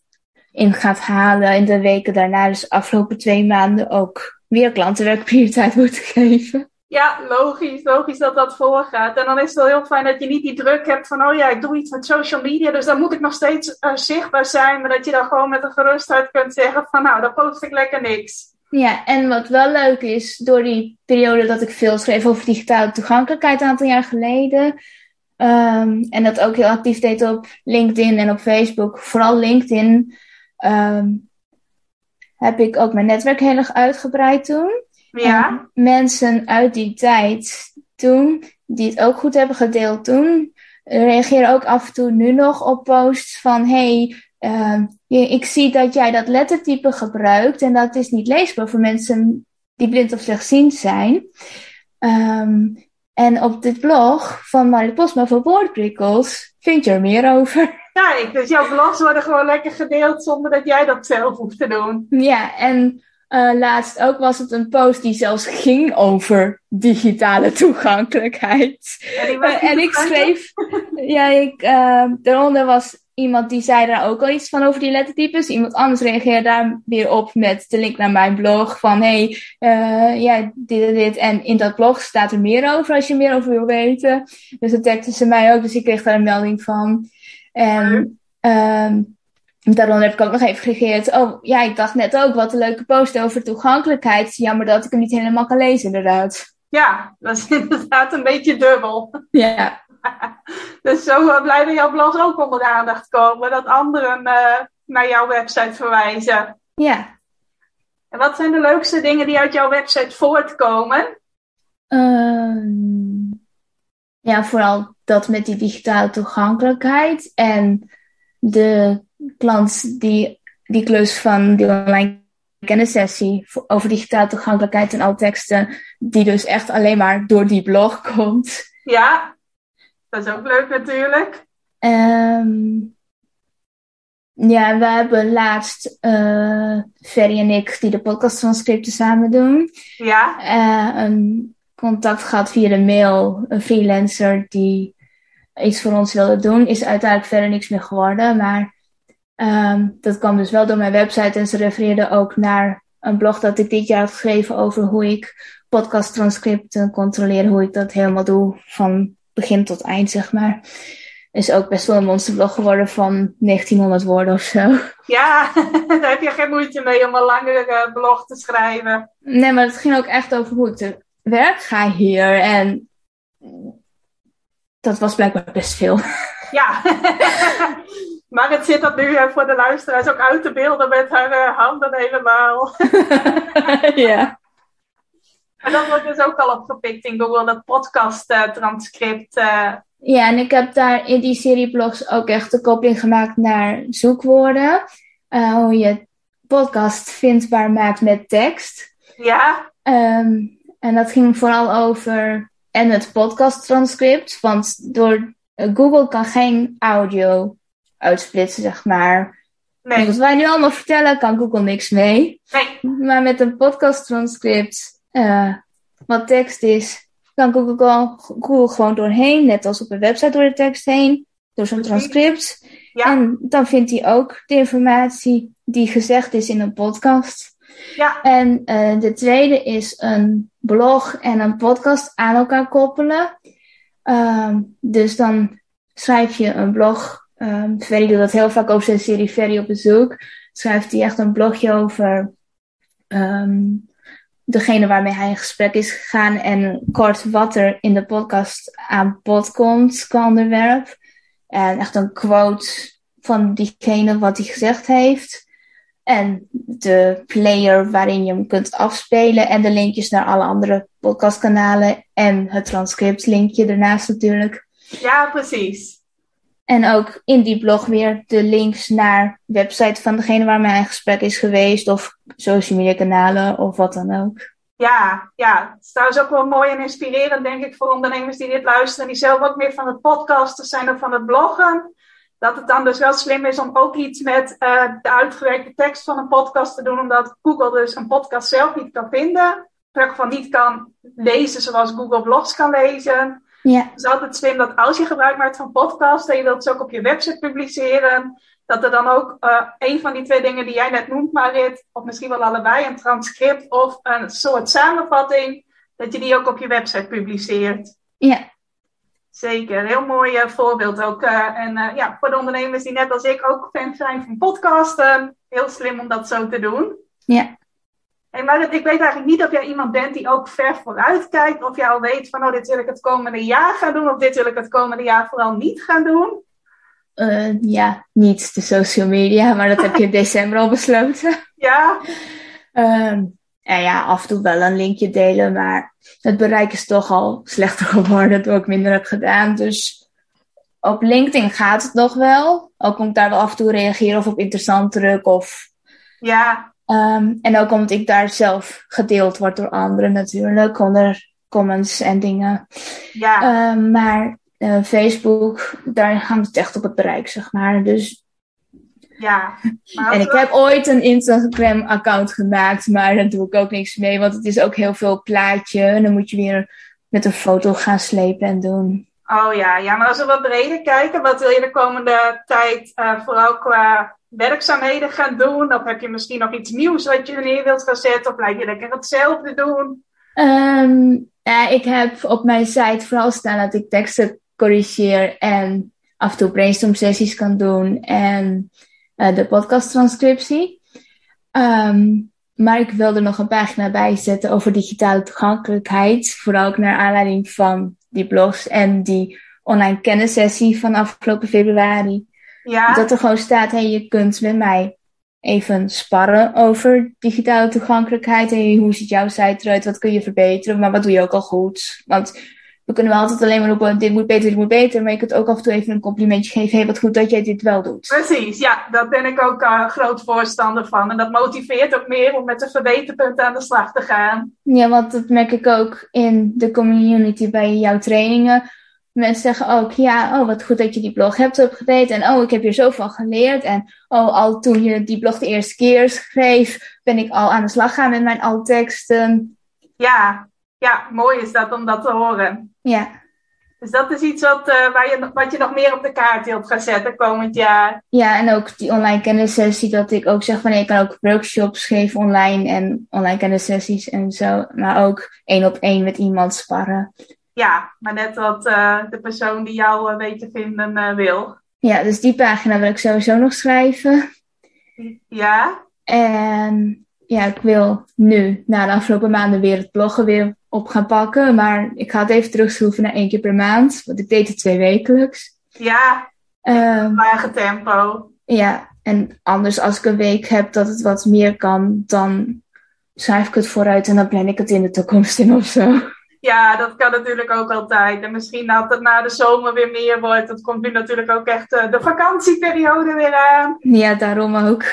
in gaat halen in de weken daarna. Dus de afgelopen twee maanden ook weer klantenwerk prioriteit moeten geven. Ja, logisch. Logisch dat dat voorgaat. En dan is het wel heel fijn dat je niet die druk hebt van, oh ja, ik doe iets met social media, dus dan moet ik nog steeds uh, zichtbaar zijn. Maar dat je dan gewoon met een gerustheid kunt zeggen van, nou, dan post ik lekker niks. Ja, en wat wel leuk is, door die periode dat ik veel schreef over digitale toegankelijkheid een aantal jaar geleden. Um, en dat ook heel actief deed op LinkedIn en op Facebook, vooral LinkedIn, um, heb ik ook mijn netwerk heel erg uitgebreid toen. Ja. En mensen uit die tijd toen, die het ook goed hebben gedeeld toen, reageren ook af en toe nu nog op posts van hey, uh, ik zie dat jij dat lettertype gebruikt en dat is niet leesbaar voor mensen die blind of slechtziend zijn. Um, en op dit blog van Marit Posma voor Woordprikkels vind je er meer over. Kijk, dus jouw blogs worden gewoon lekker gedeeld zonder dat jij dat zelf hoeft te doen. Ja, en uh, laatst ook was het een post die zelfs ging over digitale toegankelijkheid. En, en ik schreef, ja, ik, uh, daaronder was iemand die zei daar ook al iets van over die lettertypes. Iemand anders reageerde daar weer op met de link naar mijn blog van hey, uh, ja, dit en dit. En in dat blog staat er meer over als je meer over wil weten. Dus dat teksten ze mij ook, dus ik kreeg daar een melding van. En um, daaronder heb ik ook nog even gereageerd. Oh, ja, ik dacht net ook, wat een leuke post over toegankelijkheid. Jammer dat ik hem niet helemaal kan lezen, inderdaad. Ja, dat is inderdaad een beetje dubbel. Ja. dus zo blij dat jouw blogs ook onder de aandacht komen. Dat anderen uh, naar jouw website verwijzen. Ja. En wat zijn de leukste dingen die uit jouw website voortkomen? Um, ja, vooral dat met die digitale toegankelijkheid. En de klant die die klus van die online kennissessie over digitale toegankelijkheid en al teksten, die dus echt alleen maar door die blog komt. Ja, dat is ook leuk natuurlijk. Um, ja, we hebben laatst uh, Ferry en ik, die de podcast van Scripten samen doen, ja. uh, een contact gehad via de mail. Een freelancer die iets voor ons wilde doen. Is uiteindelijk verder niks meer geworden. Maar um, dat kwam dus wel door mijn website. En ze refereerde ook naar een blog dat ik dit jaar had geschreven over hoe ik podcast transcripten controleer. Hoe ik dat helemaal doe van begin tot eind, zeg maar. Is ook best wel een monsterblog geworden van 1900 woorden of zo. Ja, daar heb je geen moeite mee om een langere blog te schrijven. Nee, maar het ging ook echt over hoe ik te werk ga hier. En dat was blijkbaar best veel. Ja, maar het zit dat nu uh, voor de luisteraars ook uit te beelden met haar uh, handen helemaal. ja. En dat wordt dus ook al opgepikt in Google, dat podcast uh, transcript. Ja, en ik heb daar in die serie blogs ook echt de koppeling gemaakt naar zoekwoorden. hoe je podcast vindbaar maakt met tekst. Ja. Um, en dat ging vooral over en het podcast transcript. Want door Google kan geen audio uitsplitsen, zeg maar. Nee. Wat wij nu allemaal vertellen, kan Google niks mee. Nee. Maar met een podcast transcript, uh, wat tekst is, kan Google, Google gewoon doorheen, net als op een website door de tekst heen, door zo'n transcript. Ja. En dan vindt hij ook de informatie die gezegd is in een podcast. Ja. En uh, de tweede is een blog en een podcast aan elkaar koppelen. Um, dus dan schrijf je een blog. Um, Ferry doet dat heel vaak over zijn serie Ferry op bezoek. Schrijft hij echt een blogje over um, degene waarmee hij in gesprek is gegaan. En kort wat er in de podcast aan bod komt qua onderwerp. En echt een quote van diegene wat hij gezegd heeft. En de player waarin je hem kunt afspelen. En de linkjes naar alle andere podcastkanalen. En het transcript linkje ernaast natuurlijk. Ja, precies. En ook in die blog weer de links naar website van degene waarmee hij in gesprek is geweest. Of social media kanalen of wat dan ook. Ja, ja. Het is trouwens ook wel mooi en inspirerend denk ik voor ondernemers die dit luisteren. Die zelf ook meer van het podcasten zijn of van het bloggen dat het dan dus wel slim is om ook iets met uh, de uitgewerkte tekst van een podcast te doen, omdat Google dus een podcast zelf niet kan vinden. In geval niet kan lezen zoals Google Blogs kan lezen. Ja. Het is altijd slim dat als je gebruik maakt van podcast en je wilt ze ook op je website publiceren, dat er dan ook uh, een van die twee dingen die jij net noemt, Marit, of misschien wel allebei, een transcript of een soort samenvatting, dat je die ook op je website publiceert. Ja, Zeker, een heel mooi uh, voorbeeld ook. Uh, en ja, voor de ondernemers die net als ik ook fan zijn van podcasten, heel slim om dat zo te doen. Ja. Hey, maar ik weet eigenlijk niet of jij iemand bent die ook ver vooruit kijkt, of jij al weet van, oh, dit wil ik het komende jaar gaan doen, of dit wil ik het komende jaar vooral niet gaan doen. ja, niet de social media, maar dat heb je in december al besloten. Ja. Um, en ja, af en toe wel een linkje delen, maar het bereik is toch al slechter geworden door ik minder heb gedaan. Dus op LinkedIn gaat het nog wel. Ook om ik daar wel af en toe reageren of op interessant druk. Of, ja. Um, en ook omdat ik daar zelf gedeeld word door anderen natuurlijk, onder comments en dingen. Ja. Um, maar uh, Facebook, daar hangt het echt op het bereik, zeg maar. Dus ja. en ik heb ooit een Instagram-account gemaakt, maar daar doe ik ook niks mee, want het is ook heel veel plaatje. En dan moet je weer met een foto gaan slepen en doen. Oh ja, ja, maar als we wat breder kijken, wat wil je de komende tijd uh, vooral qua werkzaamheden gaan doen? Of heb je misschien nog iets nieuws wat je neer wilt gaan zetten? Of blijf je lekker hetzelfde doen? Um, ja, ik heb op mijn site vooral staan dat ik teksten corrigeer en af en toe brainstorm sessies kan doen. En uh, de podcasttranscriptie. Um, maar ik wilde nog een pagina bijzetten over digitale toegankelijkheid. Vooral ook naar aanleiding van die blogs en die online kennissessie van afgelopen februari. Ja. Dat er gewoon staat, hey, je kunt met mij even sparren over digitale toegankelijkheid. Hey, hoe ziet jouw site eruit? Wat kun je verbeteren? Maar wat doe je ook al goed? Want we kunnen wel altijd alleen maar roepen, dit moet beter, dit moet beter. Maar je kunt ook af en toe even een complimentje geven. Hey, wat goed dat jij dit wel doet. Precies, ja. Daar ben ik ook uh, groot voorstander van. En dat motiveert ook meer om met de verbeterpunten aan de slag te gaan. Ja, want dat merk ik ook in de community bij jouw trainingen. Mensen zeggen ook, ja, oh, wat goed dat je die blog hebt upgedate. En oh, ik heb hier zoveel geleerd. En oh, al toen je die blog de eerste keer schreef, ben ik al aan de slag gaan met mijn altteksten. Ja, Ja, mooi is dat om dat te horen. Ja. Dus dat is iets wat, uh, waar je, wat je nog meer op de kaart wilt gaan zetten komend jaar. Ja, en ook die online kennissessie, dat ik ook zeg van ik kan ook workshops geven online en online kennissessies en zo. Maar ook één op één met iemand sparren. Ja, maar net wat uh, de persoon die jou uh, weet te vinden wil. Ja, dus die pagina wil ik sowieso nog schrijven. Ja. En ja, ik wil nu, na de afgelopen maanden, weer het bloggen weer op gaan pakken. Maar ik ga het even terugschroeven naar één keer per maand. Want ik deed het twee wekelijks. Ja, um, lage tempo. Ja, en anders als ik een week heb dat het wat meer kan, dan schrijf ik het vooruit en dan plan ik het in de toekomst in of zo. Ja, dat kan natuurlijk ook altijd. En misschien dat het na de zomer weer meer wordt. Dat komt nu natuurlijk ook echt uh, de vakantieperiode weer aan. Ja, daarom ook.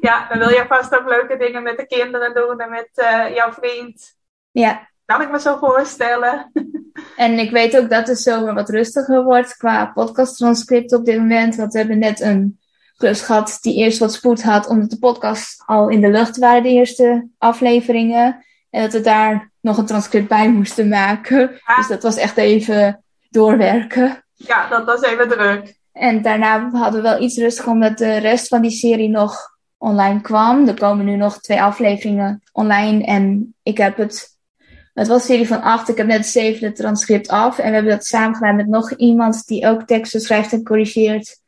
Ja, dan wil je vast ook leuke dingen met de kinderen doen en met uh, jouw vriend. Ja. Kan ik me zo voorstellen. En ik weet ook dat de zomer wat rustiger wordt qua podcasttranscript op dit moment. Want we hebben net een klus gehad die eerst wat spoed had, omdat de podcast al in de lucht waren, de eerste afleveringen. En dat we daar nog een transcript bij moesten maken. Ja. Dus dat was echt even doorwerken. Ja, dat was even druk. En daarna hadden we wel iets rustig omdat de rest van die serie nog online kwam. Er komen nu nog twee afleveringen online. En ik heb het. Het was een serie van acht. Ik heb net het zevende transcript af. En we hebben dat samen gedaan met nog iemand die ook teksten schrijft en corrigeert.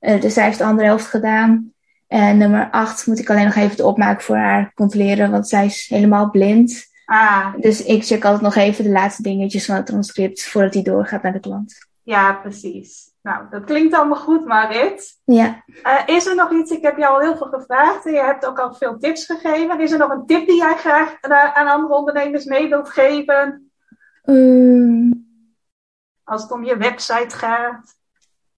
Uh, dus zij heeft de andere helft gedaan. En nummer acht moet ik alleen nog even opmaak voor haar controleren, want zij is helemaal blind. Ah, Dus ik check altijd nog even de laatste dingetjes van het transcript voordat die doorgaat naar de klant. ja, precies. Nou, dat klinkt allemaal goed, Marit. Ja. Eh, is er nog iets? Ik heb jou al heel veel gevraagd en je hebt ook al veel tips gegeven. Is er nog een tip die jij graag aan aan andere ondernemers mee wilt geven? Ehm, Als het om je website gaat.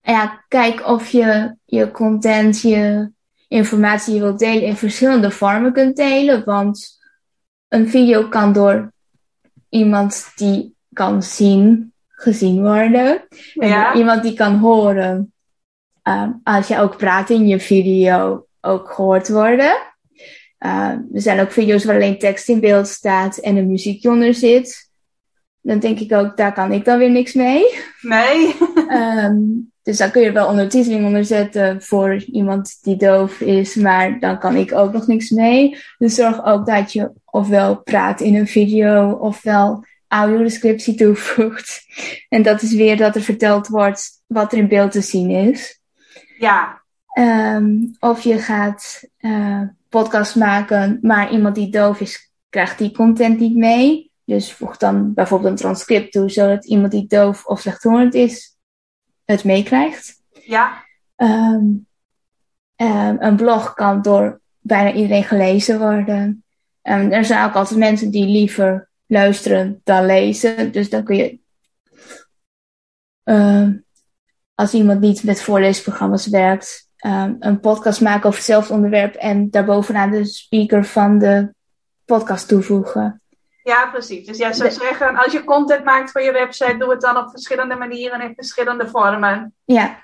ja, kijk of je je content, je informatie die je wilt delen in verschillende vormen kunt delen. Want een video kan door iemand die kan zien, gezien worden. En Ja. iemand die kan horen, ehm, als je ook praat in je video, ook gehoord worden. Ehm, er zijn ook video's waar alleen tekst in beeld staat en een muziekje onder zit. Dan denk ik ook, daar kan ik dan weer niks mee. Nee. Ehm, dus dan kun je er wel ondertiteling onder zetten voor iemand die doof is, maar dan kan ik ook nog niks mee. Dus zorg ook dat je ofwel praat in een video ofwel audiodescriptie toevoegt. En dat is weer dat er verteld wordt wat er in beeld te zien is. Ja. Ehm, of je gaat eh podcast maken, maar iemand die doof is, krijgt die content niet mee. Dus voeg dan bijvoorbeeld een transcript toe, zodat iemand die doof of slechthorend is, het meekrijgt. Ja. Ehm, ehm, een blog kan door bijna iedereen gelezen worden. Ehm, er zijn ook altijd mensen die liever luisteren dan lezen. Dus dan kun je, als iemand niet met voorleesprogramma's werkt, een podcast maken over hetzelfde onderwerp en daarbovenaan de speaker van de podcast toevoegen. Ja, precies. Dus jij zou zeggen, als je content maakt voor je website, doe het dan op verschillende manieren en in verschillende vormen. Ja,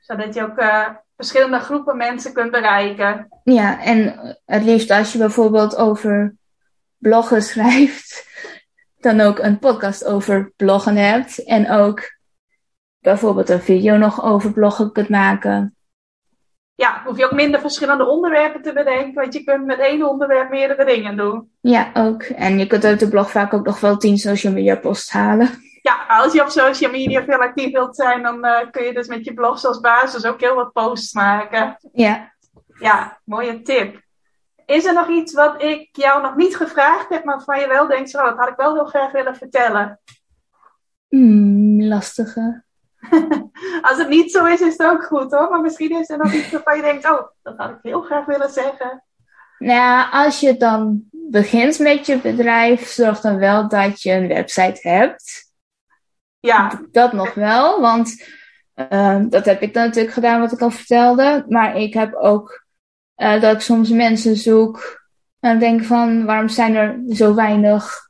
Zodat je ook eh, verschillende groepen mensen kunt bereiken. Ja, en het liefst als je bijvoorbeeld over bloggen schrijft, dan ook een podcast over bloggen hebt. En ook bijvoorbeeld een video nog over bloggen kunt maken. Ja, hoef je ook minder verschillende onderwerpen te bedenken, want je kunt met één onderwerp meerdere dingen doen. Ja, ook. En je kunt uit de blog vaak ook nog wel tien social media posts halen. Ja, als je op social media veel actief wilt zijn, dan eh, kun je dus met je blog als basis ook heel wat posts maken. Ja. Ja, mooie tip. Is er nog iets wat ik jou nog niet gevraagd heb, maar van je wel denkt, oh, dat had ik wel heel graag willen vertellen? Hmm, lastige. Als het niet zo is, is het ook goed hoor. Maar misschien is er nog iets waarvan je denkt, oh, dat had ik heel graag willen zeggen. Nou, als je dan begint met je bedrijf, zorg dan wel dat je een website hebt. Ja, Dat nog wel, want ehm, dat heb ik dan natuurlijk gedaan wat ik al vertelde. Maar ik heb ook eh, dat ik soms mensen zoek en denk van waarom zijn er zo weinig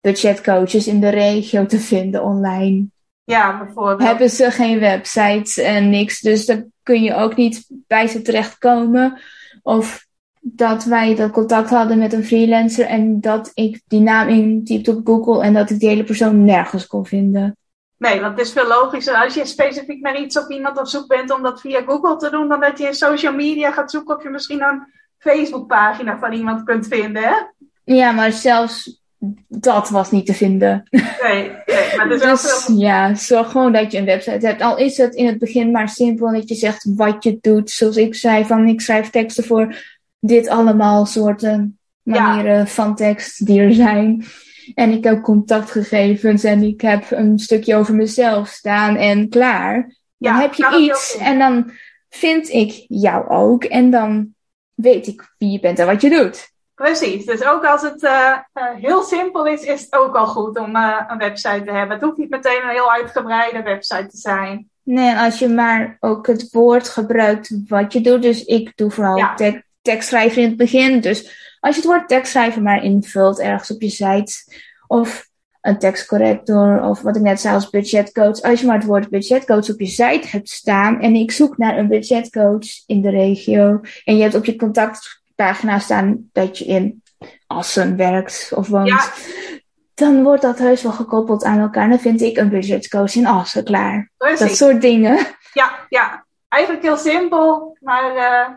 budgetcoaches in de regio te vinden online? Ja bijvoorbeeld. Hebben ze geen website en niks, dus dan kun je ook niet bij ze terechtkomen. Of dat wij dat contact hadden met een freelancer en dat ik die naam intypte op Google en dat ik die hele persoon nergens kon vinden. Nee, want het is veel logischer als je specifiek naar iets of iemand op zoek bent om dat via Google te doen, dan dat je in social media gaat zoeken of je misschien een Facebookpagina van iemand kunt vinden. Hè? Ja, maar zelfs dat was niet te vinden. Nee, nee maar dus. Ja, zorg gewoon dat je een website hebt. Al is het in het begin maar simpel dat je zegt wat je doet. Zoals ik zei, van ik schrijf teksten voor dit allemaal soorten manieren van tekst die er zijn. En ik heb contactgegevens en ik heb een stukje over mezelf staan en klaar. Dan heb je iets en dan vind ik jou ook. En dan weet ik wie je bent en wat je doet. Precies, dus ook als het uh, heel simpel is, is het ook al goed om uh, een website te hebben. Het hoeft niet meteen een heel uitgebreide website te zijn. Nee, als je maar ook het woord gebruikt wat je doet. Dus ik doe vooral ja. te tekstschrijven in het begin. Dus als je het woord tekstschrijven maar invult ergens op je site. Of een tekstcorrector of wat ik net zei als budgetcoach. Als je maar het woord budgetcoach op je site hebt staan en ik zoek naar een budgetcoach in de regio en je hebt op je contactpagina staan dat je in Assen werkt of woont, ja. dan wordt dat heus wel gekoppeld aan elkaar. Dan vind ik een budgetcoach in Assen klaar. Dat soort dingen. Ja, ja, eigenlijk heel simpel, maar uh,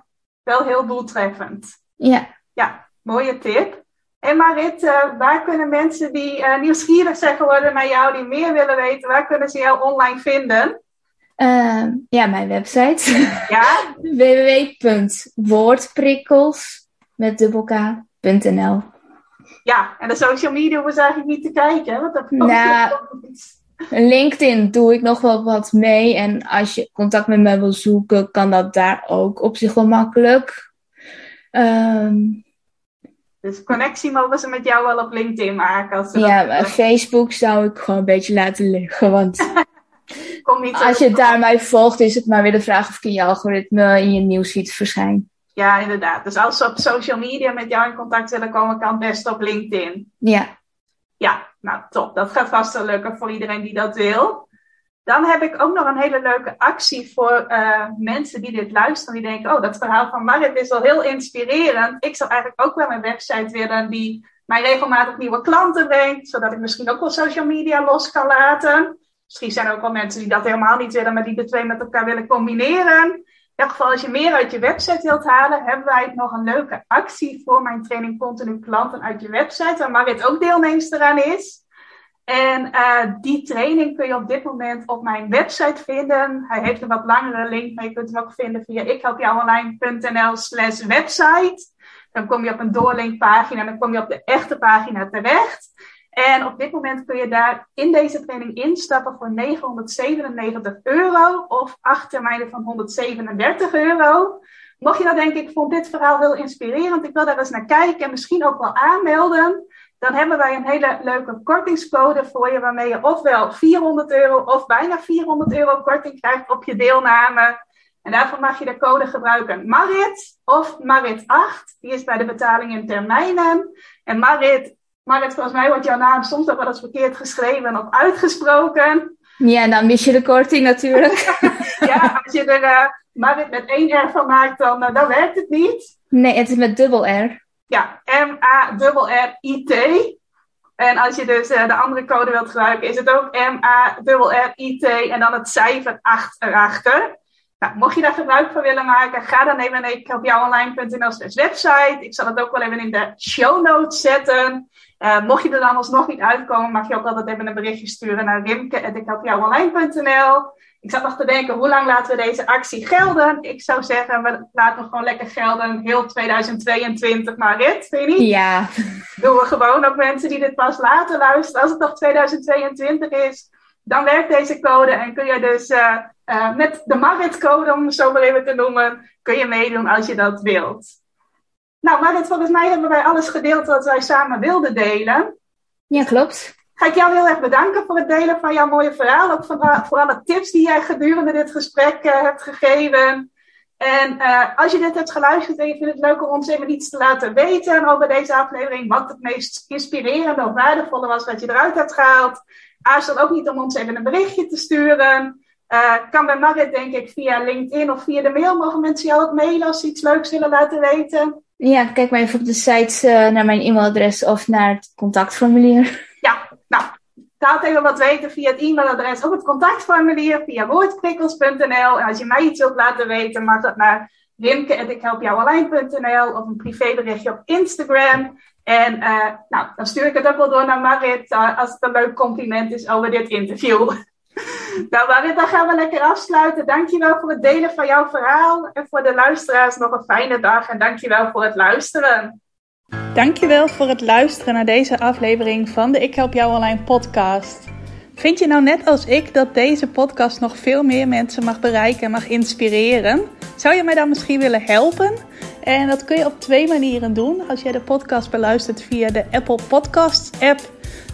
wel heel doeltreffend. Ja. Ja, mooie tip. En Marit, uh, waar kunnen mensen die uh, nieuwsgierig zijn geworden naar jou, die meer willen weten, waar kunnen ze jou online vinden? Uh, ja, mijn website. Ja? www.woordprikkels met dubbelk.nl Ja, en de social media hoeven ze eigenlijk niet te kijken. Want dat nou, LinkedIn doe ik nog wel wat mee. En als je contact met mij wil zoeken, kan dat daar ook op zich wel makkelijk. Um, dus connectie mogen ze met jou wel op LinkedIn maken. Als ze ja, Facebook zou ik gewoon een beetje laten liggen. Want Kom niet als je daar mij volgt, is het maar weer de vraag of ik in je algoritme in je nieuwsfeed verschijn. Ja, inderdaad. Dus als ze op social media met jou in contact willen komen, kan best op LinkedIn. Ja. Ja, nou top. Dat gaat vast wel lukken voor iedereen die dat wil. Dan heb ik ook nog een hele leuke actie voor uh, mensen die dit luisteren. Die denken, oh, dat verhaal van Marit is wel heel inspirerend. Ik zou eigenlijk ook wel een website willen die mij regelmatig nieuwe klanten brengt. Zodat ik misschien ook wel social media los kan laten. Misschien zijn er ook wel mensen die dat helemaal niet willen, maar die de twee met elkaar willen combineren. In ieder geval, als je meer uit je website wilt halen, hebben wij nog een leuke actie voor mijn training Continu Klanten uit je website. Waar Marit ook deelnemster eraan is. En uh, die training kun je op dit moment op mijn website vinden. Hij heeft een wat langere link, maar je kunt hem ook vinden via ikhelpjouonline.nl slash website. Dan kom je op een doorlinkpagina en dan kom je op de echte pagina terecht. En op dit moment kun je daar in deze training instappen voor 997 euro of acht termijnen van 137 euro. Mocht je nou denken, ik vond dit verhaal heel inspirerend, ik wil daar eens naar kijken en misschien ook wel aanmelden dan hebben wij een hele leuke kortingscode voor je, waarmee je ofwel 400 euro of bijna 400 euro korting krijgt op je deelname. En daarvoor mag je de code gebruiken Marit of Marit8. Die is bij de betaling in termijnen. En Marit, Marit, volgens mij wordt jouw naam soms ook wel eens verkeerd geschreven of uitgesproken. Ja, dan mis je de korting natuurlijk. ja, als je er uh, Marit met één R van maakt, dan, uh, dan werkt het niet. Nee, het is met dubbel R. Ja, M-A-R-R-I-T. En als je dus uh, de andere code wilt gebruiken, is het ook M-A-R-R-I-T en dan het cijfer 8 erachter. Nou, mocht je daar gebruik van willen maken, ga dan even naar ikhelpjouonline.nl website. Ik zal het ook wel even in de show notes zetten. Uh, mocht je er dan alsnog niet uitkomen, mag je ook altijd even een berichtje sturen naar rimke.ikhelpjouonline.nl. Ik zat nog te denken, hoe lang laten we deze actie gelden? Ik zou zeggen, we laten gewoon lekker gelden. Heel 2022, Marit, vind je niet? Ja. Doen we gewoon ook mensen die dit pas later luisteren. Als het nog 2022 is, dan werkt deze code. En kun je dus uh, uh, met de Marit-code, om het zo maar even te noemen, kun je meedoen als je dat wilt. Nou, Marit, volgens mij hebben wij alles gedeeld wat wij samen wilden delen. Ja, klopt ga ik jou heel erg bedanken voor het delen van jouw mooie verhaal. Ook voor, voor alle tips die jij gedurende dit gesprek uh, hebt gegeven. En uh, als je dit hebt geluisterd en je vindt het leuk om ons even iets te laten weten over deze aflevering, wat het meest inspirerende of waardevolle was wat je eruit hebt gehaald, aarzel ook niet om ons even een berichtje te sturen. Uh, kan bij Marit, denk ik, via LinkedIn of via de mail. Mogen mensen jou ook mailen als ze iets leuks willen laten weten? Ja, kijk maar even op de site uh, naar mijn e-mailadres of naar het contactformulier. Ja, nou, laat even wat weten via het e-mailadres of het contactformulier via woordprikkels.nl. En als je mij iets wilt laten weten, mag dat naar rimke.ikhelpjouallein.nl of een privéberichtje op Instagram. En uh, nou, dan stuur ik het ook wel door naar Marit als het een leuk compliment is over dit interview. Nou Marit, dan gaan we lekker afsluiten. Dankjewel voor het delen van jouw verhaal. En voor de luisteraars nog een fijne dag. En dankjewel voor het luisteren. Dankjewel voor het luisteren naar deze aflevering van de Ik Help Jou Online podcast. Vind je nou net als ik dat deze podcast nog veel meer mensen mag bereiken en mag inspireren? Zou je mij dan misschien willen helpen? En dat kun je op twee manieren doen. Als jij de podcast beluistert via de Apple Podcasts app,